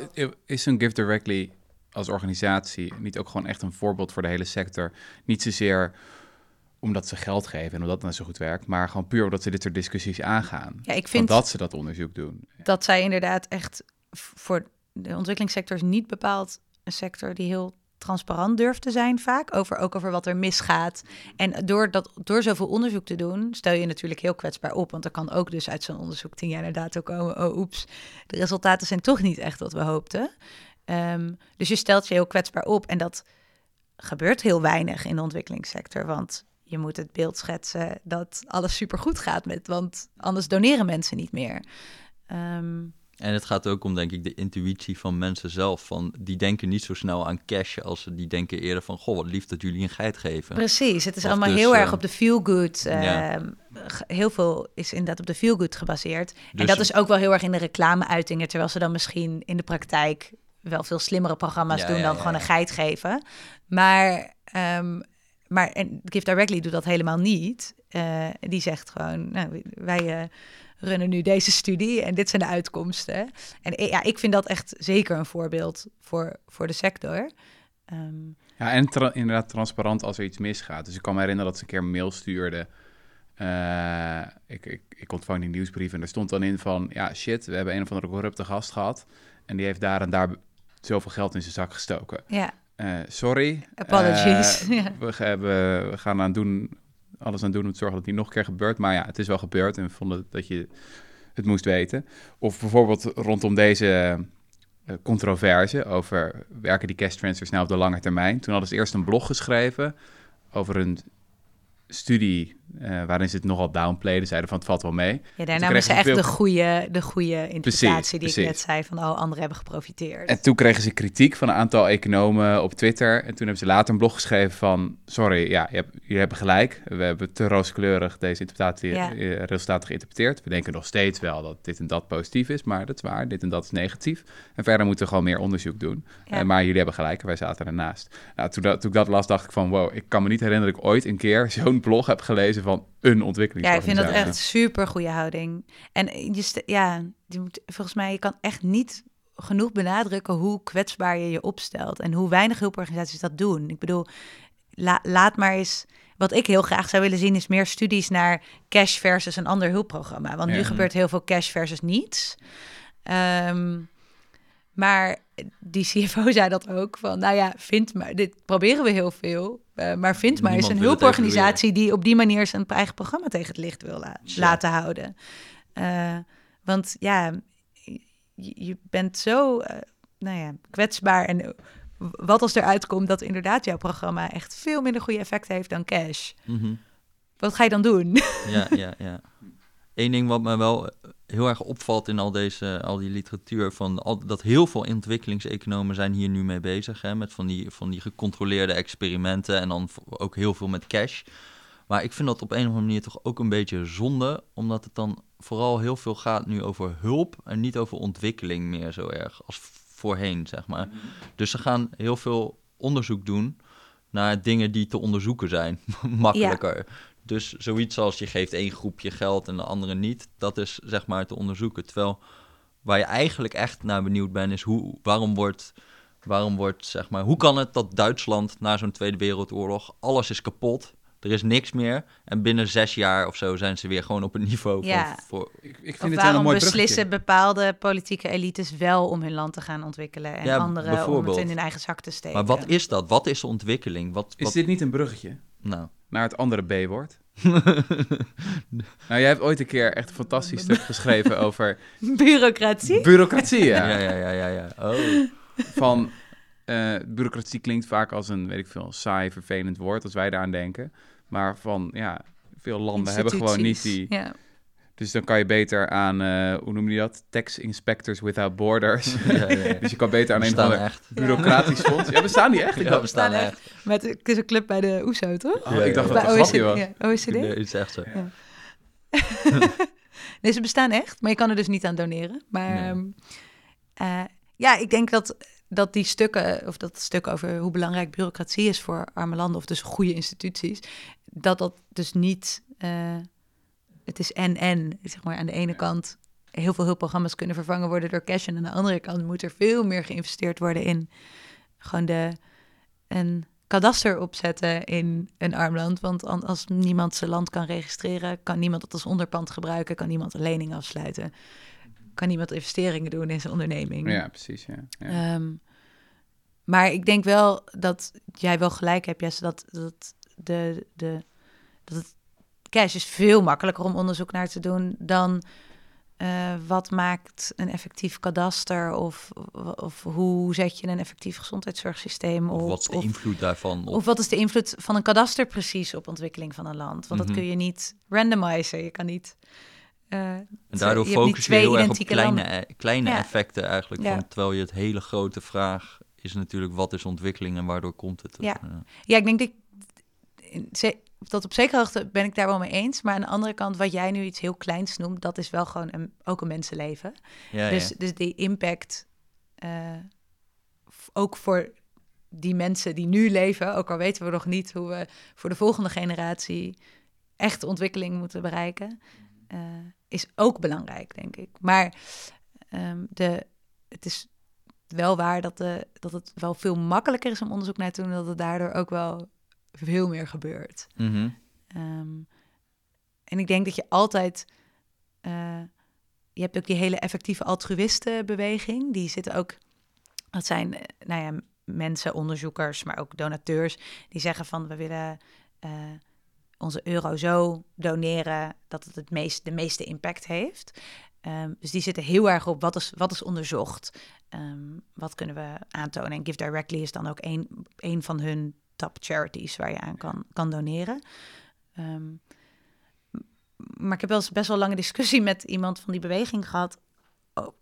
is een Give Directly als organisatie niet ook gewoon echt een voorbeeld voor de hele sector? Niet zozeer omdat ze geld geven en omdat het nou zo goed werkt, maar gewoon puur omdat ze dit soort discussies aangaan. Ja, ik vind dat ze dat onderzoek doen. dat zij inderdaad echt voor de ontwikkelingssector is niet bepaald een sector die heel transparant durft te zijn vaak over ook over wat er misgaat. En door dat door zoveel onderzoek te doen, stel je natuurlijk heel kwetsbaar op, want er kan ook dus uit zo'n onderzoek tien jaar inderdaad ook komen. Oh, oeps, de resultaten zijn toch niet echt wat we hoopten. Ehm, dus je stelt je heel kwetsbaar op en dat gebeurt heel weinig in de ontwikkelingssector, want je moet het beeld schetsen dat alles supergoed gaat met, want anders doneren mensen niet meer. Ehm, En het gaat ook om, denk ik, de intuïtie van mensen zelf. Van, die denken niet zo snel aan cash als ze die denken eerder van... goh, wat lief dat jullie een geit geven. Precies, het is Of allemaal dus, heel eh, erg op de feel-good. ja. ehm, Heel veel is inderdaad op de feel-good gebaseerd. en Dus- dat is ook wel heel erg in de reclame-uitingen, terwijl ze dan misschien in de praktijk wel veel slimmere programma's Ja, doen dan ja, gewoon een geit geven. Maar, ehm, maar en Give Directly doet dat helemaal niet. Eh, die zegt gewoon, nou, wij eh, runnen nu deze studie en dit zijn de uitkomsten. En ja, ik vind dat echt zeker een voorbeeld voor, voor de sector. Ehm, Ja, en tra- inderdaad transparant als er iets misgaat. Dus ik kan me herinneren dat ze een keer een mail stuurde. Eh, ik, ik, ik ontvang die nieuwsbrief en er stond dan in van... Ja, shit, we hebben een of andere corrupte gast gehad. En die heeft daar en daar zoveel geld in zijn zak gestoken. ja, Eh, sorry. Apologies. Eh, we, hebben, we gaan aan doen, alles aan doen om te zorgen dat die nog een keer gebeurt. Maar ja, het is wel gebeurd en we vonden dat je het moest weten. Of bijvoorbeeld rondom deze eh, controverse over werken die cash transfers nou op de lange termijn. Toen hadden ze eerst een blog geschreven over een studie eh, waarin ze het nogal downplayden. Zeiden van het valt wel mee. ja, daar kregen namen ze echt veel- de goede, de goede interpretatie die ik net zei van, oh, anderen hebben geprofiteerd. En toen kregen ze kritiek van een aantal economen op Twitter. En toen hebben ze later een blog geschreven van... Sorry, ja, je hebt, jullie hebben gelijk. We hebben te rooskleurig deze interpretatie, Ja. eh, resultaten geïnterpreteerd. We denken nog steeds wel dat dit en dat positief is. Maar dat is waar, dit en dat is negatief. En verder moeten we gewoon meer onderzoek doen. Ja. Eh, maar jullie hebben gelijk en wij zaten ernaast. Nou, toen, dat, toen ik dat las, dacht ik van... Wow, ik kan me niet herinneren dat ik ooit een keer zo'n blog heb gelezen van een Ja, ontwikkelingsorganisatie. ik vind dat echt super goede houding. En je, ja, je moet, volgens mij, je kan echt niet genoeg benadrukken hoe kwetsbaar je je opstelt en hoe weinig hulporganisaties dat doen. Ik bedoel, la- laat maar eens. Wat ik heel graag zou willen zien, is meer studies naar cash versus een ander hulpprogramma. Want nu Ja. gebeurt heel veel cash versus niets. Ehm, maar die CFO zei dat ook van, nou ja, vind maar, dit proberen we heel veel, eh, maar vind maar Niemand een hulporganisatie die op die manier zijn eigen programma tegen het licht wil la- laten houden. Eh, want ja, je, je bent zo, eh, nou ja, kwetsbaar en wat als eruit komt dat inderdaad jouw programma echt veel minder goede effecten heeft dan cash. Mhm. Wat ga je dan doen? Ja, ja, ja. Eén ding wat me wel heel erg opvalt in al, deze, al die literatuur, van al, dat heel veel ontwikkelingseconomen zijn hier nu mee bezig, hè, met van die, van die gecontroleerde experimenten en dan ook heel veel met cash. Maar ik vind dat op een of andere manier toch ook een beetje zonde, omdat het dan vooral heel veel gaat nu over hulp en niet over ontwikkeling meer zo erg als voorheen, zeg maar. Dus ze gaan heel veel onderzoek doen naar dingen die te onderzoeken zijn, makkelijker. Dus zoiets als je geeft één groepje geld en de andere niet, dat is zeg maar te onderzoeken. Terwijl waar je eigenlijk echt naar benieuwd bent, is hoe, waarom wordt, waarom wordt zeg maar, hoe kan het dat Duitsland na zo'n Tweede Wereldoorlog alles is kapot, er is niks meer en binnen zes jaar of zo zijn ze weer gewoon op een niveau van Ja. voor, Ik, ik vind Of het waarom mooi beslissen bepaalde politieke elites wel om hun land te gaan ontwikkelen en Ja, anderen om het in hun eigen zak te steken? Maar wat is dat? Wat is de ontwikkeling? Wat, Is dit niet een bruggetje nou, naar het andere B-woord? nou, jij hebt ooit een keer echt een fantastisch stuk geschreven over Bureaucratie? bureaucratie. Ja. ja, ja, ja, ja, ja. Oh, Van eh, bureaucratie klinkt vaak als een, weet ik veel, saai, vervelend woord als wij daaraan denken. Maar van, ja, veel landen hebben gewoon niet die... Ja. Dus dan kan je beter aan, eh, hoe noem je dat? Tax Inspectors Without Borders. ja, ja, ja. dus je kan beter aan We een staan bureaucratisch fonds... Ja, bestaan die echt? Ik Ja, dacht, we staan staan echt. Met, het is een club bij de OESO, toch? oh, Ja, ik dacht ja. dat het bij een grapje was. Ja, OECD? Nee, het is echt zo. nee, ze bestaan echt, maar je kan er dus niet aan doneren. Maar Nee. ehm, eh, ja, ik denk dat, dat die stukken, of dat stuk over hoe belangrijk bureaucratie is voor arme landen, of dus goede instituties, dat dat dus niet, eh, het is en-en, zeg maar, aan de ene kant heel veel hulpprogramma's kunnen vervangen worden door cash en aan de andere kant moet er veel meer geïnvesteerd worden in gewoon de, een kadaster opzetten in een arm land. Want an- als niemand zijn land kan registreren, kan niemand het als onderpand gebruiken, kan niemand een lening afsluiten, kan niemand investeringen doen in zijn onderneming. Ja, precies, ja. ja. Ehm, maar ik denk wel dat jij wel gelijk hebt, Jesse, dat, dat, de, de, dat het cash is veel makkelijker om onderzoek naar te doen dan eh, wat maakt een effectief kadaster of, of hoe zet je een effectief gezondheidszorgsysteem Of op. wat is de of- invloed daarvan? Op, of wat is de invloed van een kadaster precies op ontwikkeling van een land? Want Mhm. dat kun je niet randomizen. Je kan niet. eh, en daardoor focus je heel erg op kleine, landen. e- kleine Ja. effecten eigenlijk. Ja. Van, terwijl je het hele grote vraag is natuurlijk wat is ontwikkeling en waardoor komt het? Ja. Eh, Ja, ik denk dat, in- dat op zekere hoogte ben ik daar wel mee eens. Maar aan de andere kant, wat jij nu iets heel kleins noemt, dat is wel gewoon een, ook een mensenleven. ja, dus, ja. dus die impact, eh, ook voor die mensen die nu leven, ook al weten we nog niet hoe we voor de volgende generatie echt ontwikkeling moeten bereiken, eh, is ook belangrijk, denk ik. Maar ehm, de, het is wel waar dat, de, dat het wel veel makkelijker is om onderzoek naar te doen, dat het daardoor ook wel veel meer gebeurt. Mhm. Ehm, en ik denk dat je altijd. eh, je hebt ook die hele effectieve altruïstenbeweging. Die zitten ook. Dat zijn, eh, nou ja, mensen, onderzoekers, maar ook donateurs. Die zeggen van we willen eh, onze euro zo doneren dat het, het meest, de meeste impact heeft. Ehm, dus die zitten heel erg op wat is, wat is onderzocht. Ehm, wat kunnen we aantonen? En Give Directly is dan ook een, een van hun top charities waar je aan kan, kan doneren. Ehm, maar ik heb wel eens best wel lange discussie met iemand van die beweging gehad.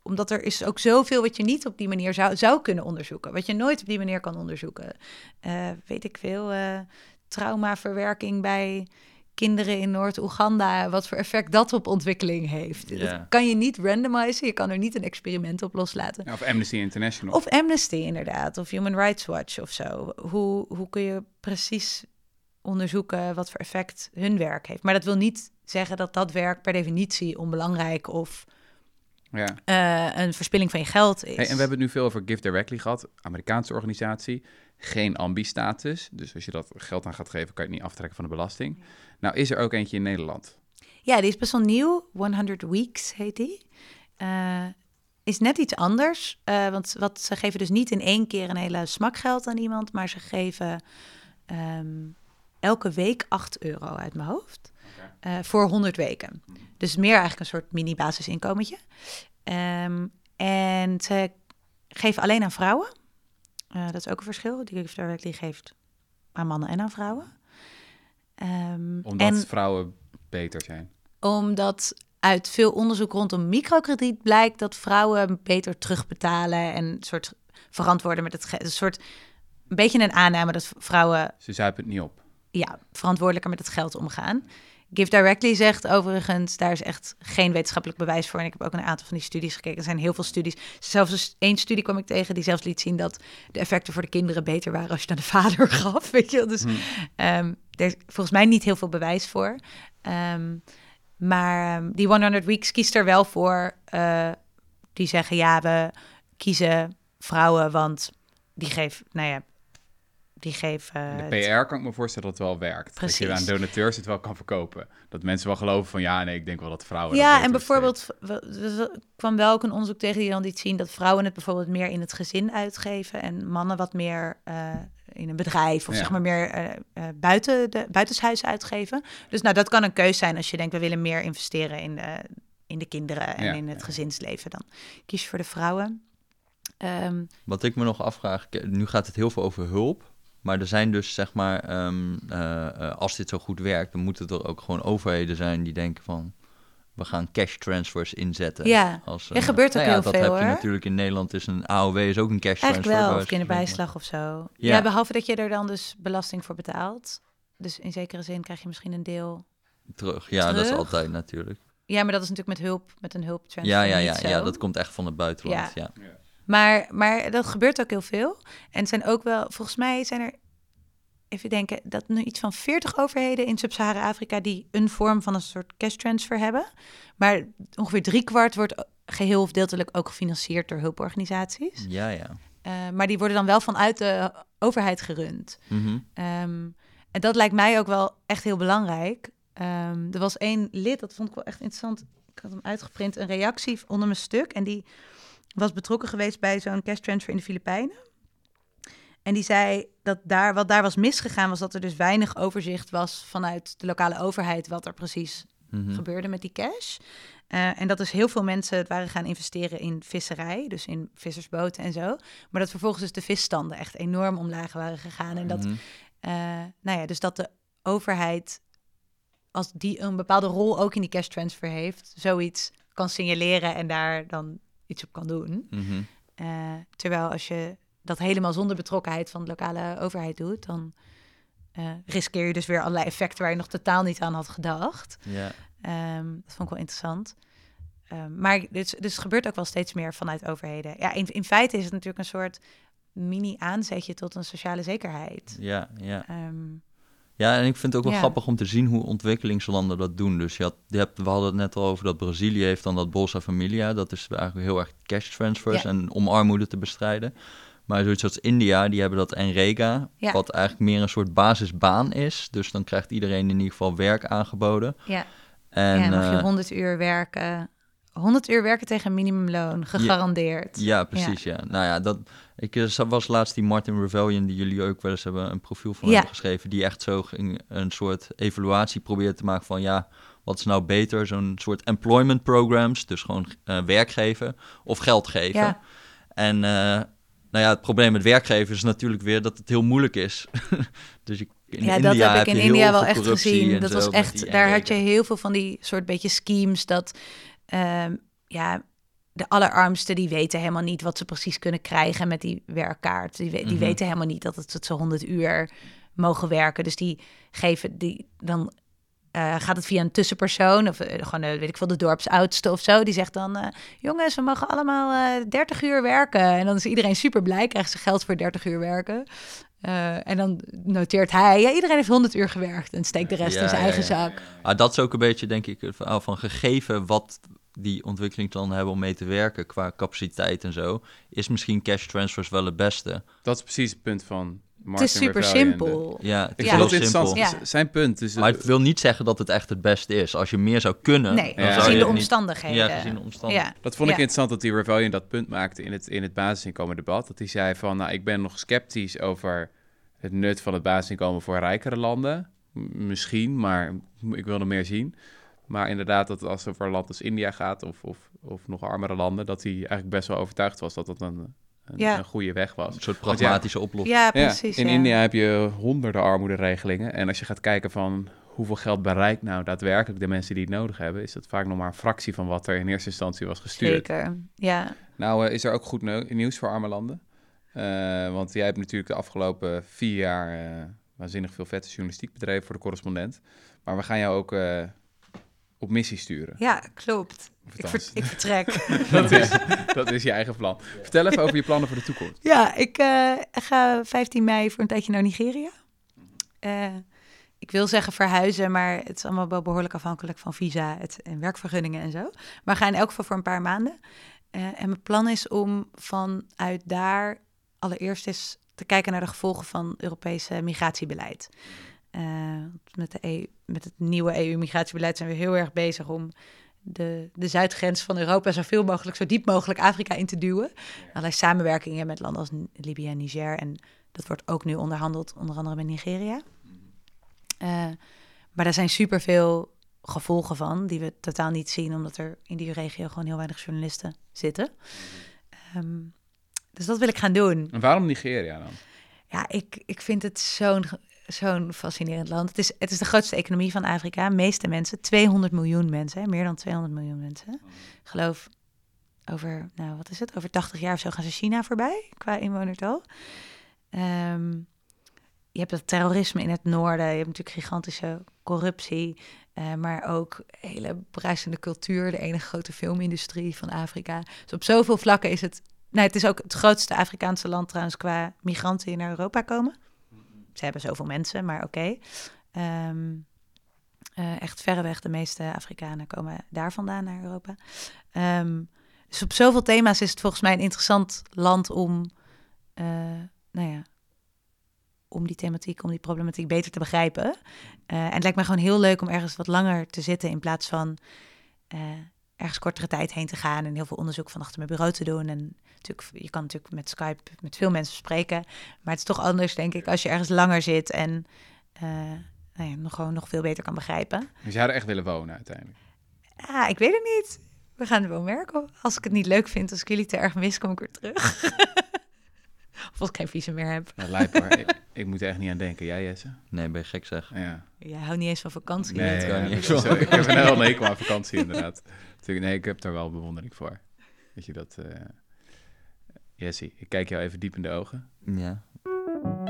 Omdat er is ook zoveel wat je niet op die manier zou, zou kunnen onderzoeken. Wat je nooit op die manier kan onderzoeken. Eh, weet ik veel, eh, traumaverwerking bij kinderen in Noord-Oeganda. Wat voor effect dat op ontwikkeling heeft. Dat kan je niet randomizen. Je kan er niet een experiment op loslaten. Ja, of Amnesty International. Of Amnesty inderdaad, of Human Rights Watch of zo. Hoe, hoe kun je precies onderzoeken wat voor effect hun werk heeft? Maar dat wil niet zeggen dat dat werk per definitie onbelangrijk of ja. eh, een verspilling van je geld is. Hey, en we hebben het nu veel over Give Directly gehad, Amerikaanse organisatie. Geen ambi-status, dus als je dat geld aan gaat geven, kan je het niet aftrekken van de belasting. Nou is er ook eentje in Nederland. Ja, die is best wel nieuw. 100 Weeks heet die. Eh, is net iets anders. eh, want wat, ze geven dus niet in één keer een hele smak geld aan iemand, maar ze geven ehm, elke week 8 euro uit mijn hoofd. eh, voor 100 weken. Dus meer eigenlijk een soort mini-basisinkometje. Ehm, en ze geven alleen aan vrouwen. Dat is ook een verschil. Die Directly geeft aan mannen en aan vrouwen. Ehm, Omdat en vrouwen beter zijn. omdat uit veel onderzoek rondom microkrediet blijkt dat vrouwen beter terugbetalen en een soort verantwoorden met het. Een soort een beetje een aanname dat vrouwen Ze zuipen het niet op. ja, verantwoordelijker met het geld omgaan. Give Directly zegt overigens, daar is echt geen wetenschappelijk bewijs voor. En ik heb ook een aantal van die studies gekeken. Er zijn heel veel studies. Zelfs dus één studie kwam ik tegen die zelfs liet zien dat de effecten voor de kinderen beter waren als je het aan de vader gaf. Weet je? Dus Hmm. ehm, er is volgens mij niet heel veel bewijs voor. Ehm, maar ehm, die 100 Weeks kiest er wel voor. eh, die zeggen ja, we kiezen vrouwen, want die geven, nou ja, die geven. De PR kan ik me voorstellen dat het wel werkt. Dat je Precies. aan donateurs het wel kan verkopen. Dat mensen wel geloven van ja, nee, ik denk wel dat vrouwen. Ja, en bijvoorbeeld w- kwam wel ook een onderzoek tegen die dan liet zien dat vrouwen het bijvoorbeeld meer in het gezin uitgeven en mannen wat meer eh, in een bedrijf of Ja. zeg maar meer eh, eh, buiten de buitenshuis uitgeven. Dus nou, dat kan een keus zijn als je denkt we willen meer investeren in de, in de kinderen en Ja, in het ja. gezinsleven. Dan kies je voor de vrouwen. Ehm, Wat ik me nog afvraag, nu gaat het heel veel over hulp. Maar er zijn dus, zeg maar, ehm, eh, eh, als dit zo goed werkt, dan moeten er ook gewoon overheden zijn die denken van, we gaan cash transfers inzetten. Ja. als, Ja, gebeurt ook nou ja, heel dat veel, heb je natuurlijk in Nederland, is een AOW is ook een cash eigenlijk transfer. wel, of kinderbijslag of zo. Ja. Ja. behalve dat je er dan dus belasting voor betaalt. Dus in zekere zin krijg je misschien een deel. Terug, ja, dat is altijd natuurlijk. Ja, maar dat is natuurlijk met hulp, met een hulptransfer. Ja, ja, ja, ja, dat komt echt van het buitenland. Ja. Maar, maar dat gebeurt ook heel veel. En het zijn ook wel, volgens mij zijn er, even denken, dat nu iets van 40 overheden in Sub-Sahara-Afrika die een vorm van een soort cash transfer hebben. Maar ongeveer driekwart wordt geheel of deeltelijk ook gefinancierd door hulporganisaties. Ja, ja. Eh, maar die worden dan wel vanuit de overheid gerund. Ehm, en dat lijkt mij ook wel echt heel belangrijk. Ehm, er was één lid, dat vond ik wel echt interessant. Ik had hem uitgeprint, een reactie onder mijn stuk. En die was betrokken geweest bij zo'n cash transfer in de Filipijnen. En die zei dat daar, wat daar was misgegaan, was dat er dus weinig overzicht was vanuit de lokale overheid wat er precies Mhm. gebeurde met die cash. Eh, en dat dus heel veel mensen het waren gaan investeren in visserij, dus in vissersboten en zo. Maar dat vervolgens dus de visstanden echt enorm omlaag waren gegaan. En dat Mhm. eh, nou ja, dus dat de overheid, als die een bepaalde rol ook in die cash transfer heeft, zoiets kan signaleren en daar dan iets op kan doen. Mhm. Eh, terwijl als je dat helemaal zonder betrokkenheid van de lokale overheid doet, dan eh, riskeer je dus weer allerlei effecten waar je nog totaal niet aan had gedacht. Ja. Ehm, dat vond ik wel interessant. Ehm, maar dus, dus gebeurt ook wel steeds meer vanuit overheden. Ja, in, in feite is het natuurlijk een soort mini-aanzetje tot een sociale zekerheid. Ja, ja. Ehm, Ja, en ik vind het ook wel Ja. grappig om te zien hoe ontwikkelingslanden dat doen. Dus je had, je hebt, we hadden het net al over dat Brazilië heeft dan dat Bolsa Familia. Dat is eigenlijk heel erg cash transfers Ja. en om armoede te bestrijden. Maar zoiets als India, die hebben dat NREGA, Ja. wat eigenlijk meer een soort basisbaan is. Dus dan krijgt iedereen in ieder geval werk aangeboden. Ja, En, ja, mag je eh, 100 uur werken. 100 uur werken tegen minimumloon, gegarandeerd. Ja, precies, ja. Nou ja, dat, ik eh, was laatst die Martin Rebellion, die jullie ook wel eens hebben een profiel van Ja. hebben geschreven, die echt zo ging, een soort evaluatie probeerde te maken van, ja, wat is nou beter? Zo'n soort employment programs, dus gewoon eh, werk geven of geld geven. Ja. En eh, nou ja, het probleem met werkgeven is natuurlijk weer dat het heel moeilijk is. dus ik, in ja, India dat heb ik in heel India wel echt gezien. en Dat was echt, daar had je heel veel van die soort beetje schemes dat, ehm, ja, de allerarmsten die weten helemaal niet wat ze precies kunnen krijgen met die werkkaart. Die, die Mhm. weten helemaal niet dat het tot zo'n 100 uur mogen werken. Dus die geven, die dan eh, gaat het via een tussenpersoon of eh, gewoon, eh, weet ik veel, de dorpsoudste of zo. Die zegt dan, jongens, we mogen allemaal eh 30 uur werken. En dan is iedereen super blij, krijgen ze geld voor 30 uur werken. Eh, en dan noteert hij, ja, iedereen heeft 100 uur gewerkt en steekt de rest Ja, in zijn ja, eigen ja. zak. Ah, dat is ook een beetje, denk ik, verhaal van gegeven wat die ontwikkelingslanden hebben om mee te werken qua capaciteit en zo, is misschien cash transfers wel het beste. Dat is precies het punt van Het is super simpel. Ja, het Ik vond heel het interessant. Ja. Zijn punt is... Maar het wil niet zeggen dat het echt het beste is. Als je meer zou kunnen, Nee, dan Ja. zou gezien je de het niet- omstandigheden. Ja, gezien de omstandigheden. Ja. Dat vond ik Ja. interessant dat die Rebellion dat punt maakte in het, in het basisinkomen debat. Dat hij zei van, nou, ik ben nog sceptisch over het nut van het basisinkomen voor rijkere landen. M- misschien, maar ik wil er meer zien. Maar inderdaad, dat als het over een land als India gaat of, of, of nog armere landen, dat hij eigenlijk best wel overtuigd was dat dat een, een, Ja. een goede weg was. Een soort ja, pragmatische oplossing. Ja, Ja, precies. in ja. India heb je honderden armoederegelingen. En als je gaat kijken van hoeveel geld bereikt nou daadwerkelijk de mensen die het nodig hebben, is dat vaak nog maar een fractie van wat er in eerste instantie was gestuurd. Zeker, ja. Nou, eh, is er ook goed nieuws voor arme landen? Eh, want jij hebt natuurlijk de afgelopen vier jaar eh, waanzinnig veel vette journalistiek bedreven voor de correspondent. Maar we gaan jou ook eh, op missie sturen. Ja, klopt. Ik, ver- ik vertrek. dat, is, dat is je eigen plan. Vertel even over je plannen voor de toekomst. ja, ik ga 15 mei voor een tijdje naar Nigeria. Ik wil zeggen verhuizen, maar het is allemaal wel behoorlijk afhankelijk van visa het, en werkvergunningen en zo. Maar we gaan in elk geval voor een paar maanden. En mijn plan is om vanuit daar allereerst eens te kijken naar de gevolgen van Europese migratiebeleid. Eh, met, de EU, met het nieuwe EU-migratiebeleid zijn we heel erg bezig om de, de zuidgrens van Europa zoveel mogelijk, zo diep mogelijk Afrika in te duwen. Allerlei samenwerkingen met landen als Libië en Niger. En dat wordt ook nu onderhandeld, onder andere met Nigeria. Eh, maar daar zijn superveel gevolgen van, die we totaal niet zien, omdat er in die regio gewoon heel weinig journalisten zitten. Ehm, dus dat wil ik gaan doen. En waarom Nigeria dan? Ja, ik, ik vind het zo'n zo'n fascinerend land. Het is, het is de grootste economie van Afrika. meeste mensen, 200 miljoen mensen, hè, meer dan 200 miljoen mensen. Ik geloof over, nou wat is het, over 80 jaar of zo gaan ze China voorbij qua inwonertal. Ehm, je hebt het terrorisme in het noorden, je hebt natuurlijk gigantische corruptie, eh, maar ook hele bruisende cultuur, de enige grote filmindustrie van Afrika. Dus op zoveel vlakken is het nou, het is ook het grootste Afrikaanse land trouwens qua migranten die naar Europa komen. Ze hebben zoveel mensen, maar oké. Ehm, eh, echt verreweg de meeste Afrikanen komen daar vandaan naar Europa. Ehm, dus op zoveel thema's is het volgens mij een interessant land om, eh, nou ja, om die thematiek, om die problematiek beter te begrijpen. Eh, en het lijkt me gewoon heel leuk om ergens wat langer te zitten in plaats van ergens kortere tijd heen te gaan en heel veel onderzoek van achter mijn bureau te doen. En natuurlijk, je kan natuurlijk met Skype met veel mensen spreken, maar het is toch anders, denk ik, als je ergens langer zit en eh, nou ja, nog gewoon nog veel beter kan begrijpen. Dus zou er echt willen wonen uiteindelijk. Ah, ik weet het niet. We gaan het wel merken. Als ik het niet leuk vind, als ik jullie te erg mis, kom ik weer terug. of als ik geen visum meer heb. Ja, lijp hoor. ik, ik moet er echt niet aan denken. Jij, Jesse? Nee, ben je gek zeg. Ja. Jij houdt niet eens van vakantie. Nee, ja, niet. dat is, eh, ik heb een hekel aan vakantie inderdaad. Natuurlijk, nee, ik heb daar wel bewondering voor. Weet je dat... eh Jesse, ik kijk jou even diep in de ogen. Ja.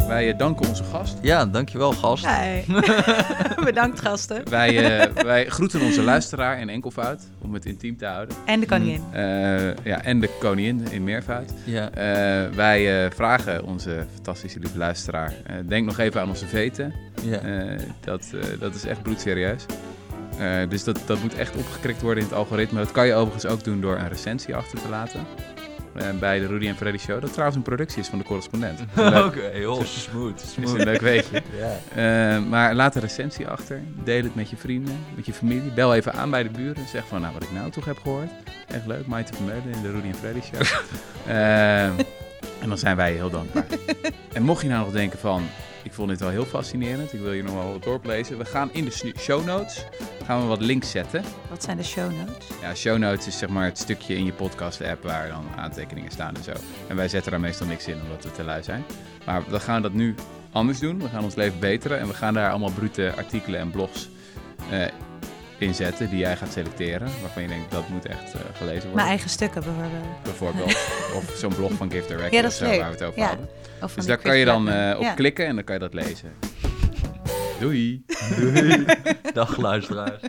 Wij eh, danken onze gast. Ja, dankjewel gast. Hey. Bedankt gasten. Wij, eh, wij groeten onze luisteraar in enkelvoud, om het intiem te houden. En de koningin. Eh, ja, en de koningin in meervoud. Ja. Eh, wij eh, vragen onze fantastische lieve luisteraar, eh, denk nog even aan onze veten. ja. Eh, dat, eh, dat is echt bloedserieus. Eh, dus dat, dat moet echt opgekrikt worden in het algoritme. Dat kan je overigens ook doen door een recensie achter te laten. Eh, bij de Rudy en Freddy Show. Dat trouwens een productie is van de correspondent. Leuk. Oké, heel smooth. is smooth. een leuk weetje. Ja. Eh, maar laat een recensie achter. Deel het met je vrienden, met je familie. Bel even aan bij de buren. Zeg van, nou, wat ik nou toch heb gehoord. Echt leuk. Maite Vermeulen in de Rudy en Freddy Show. Eh, en dan zijn wij je heel dankbaar. en mocht je nou nog denken van... Ik vond dit wel heel fascinerend. Ik wil je nog wel wat doorlezen. We gaan in de show notes gaan we wat links zetten. Wat zijn de show notes? Ja, show notes is zeg maar het stukje in je podcast-app waar dan aantekeningen staan en zo. En wij zetten daar meestal niks in omdat we te lui zijn. Maar we gaan dat nu anders doen. We gaan ons leven beteren en we gaan daar allemaal brute artikelen en blogs eh in zetten die jij gaat selecteren. Waarvan je denkt dat moet echt eh, gelezen worden. Mijn eigen stukken bijvoorbeeld. Bijvoorbeeld. of zo'n blog van Gift Direct Ja, dat is zo leuk. waar we het over Ja. hadden. Dus daar kan je dan eh, op Ja. klikken en dan kan je dat lezen. Doei! Dag luisteraars.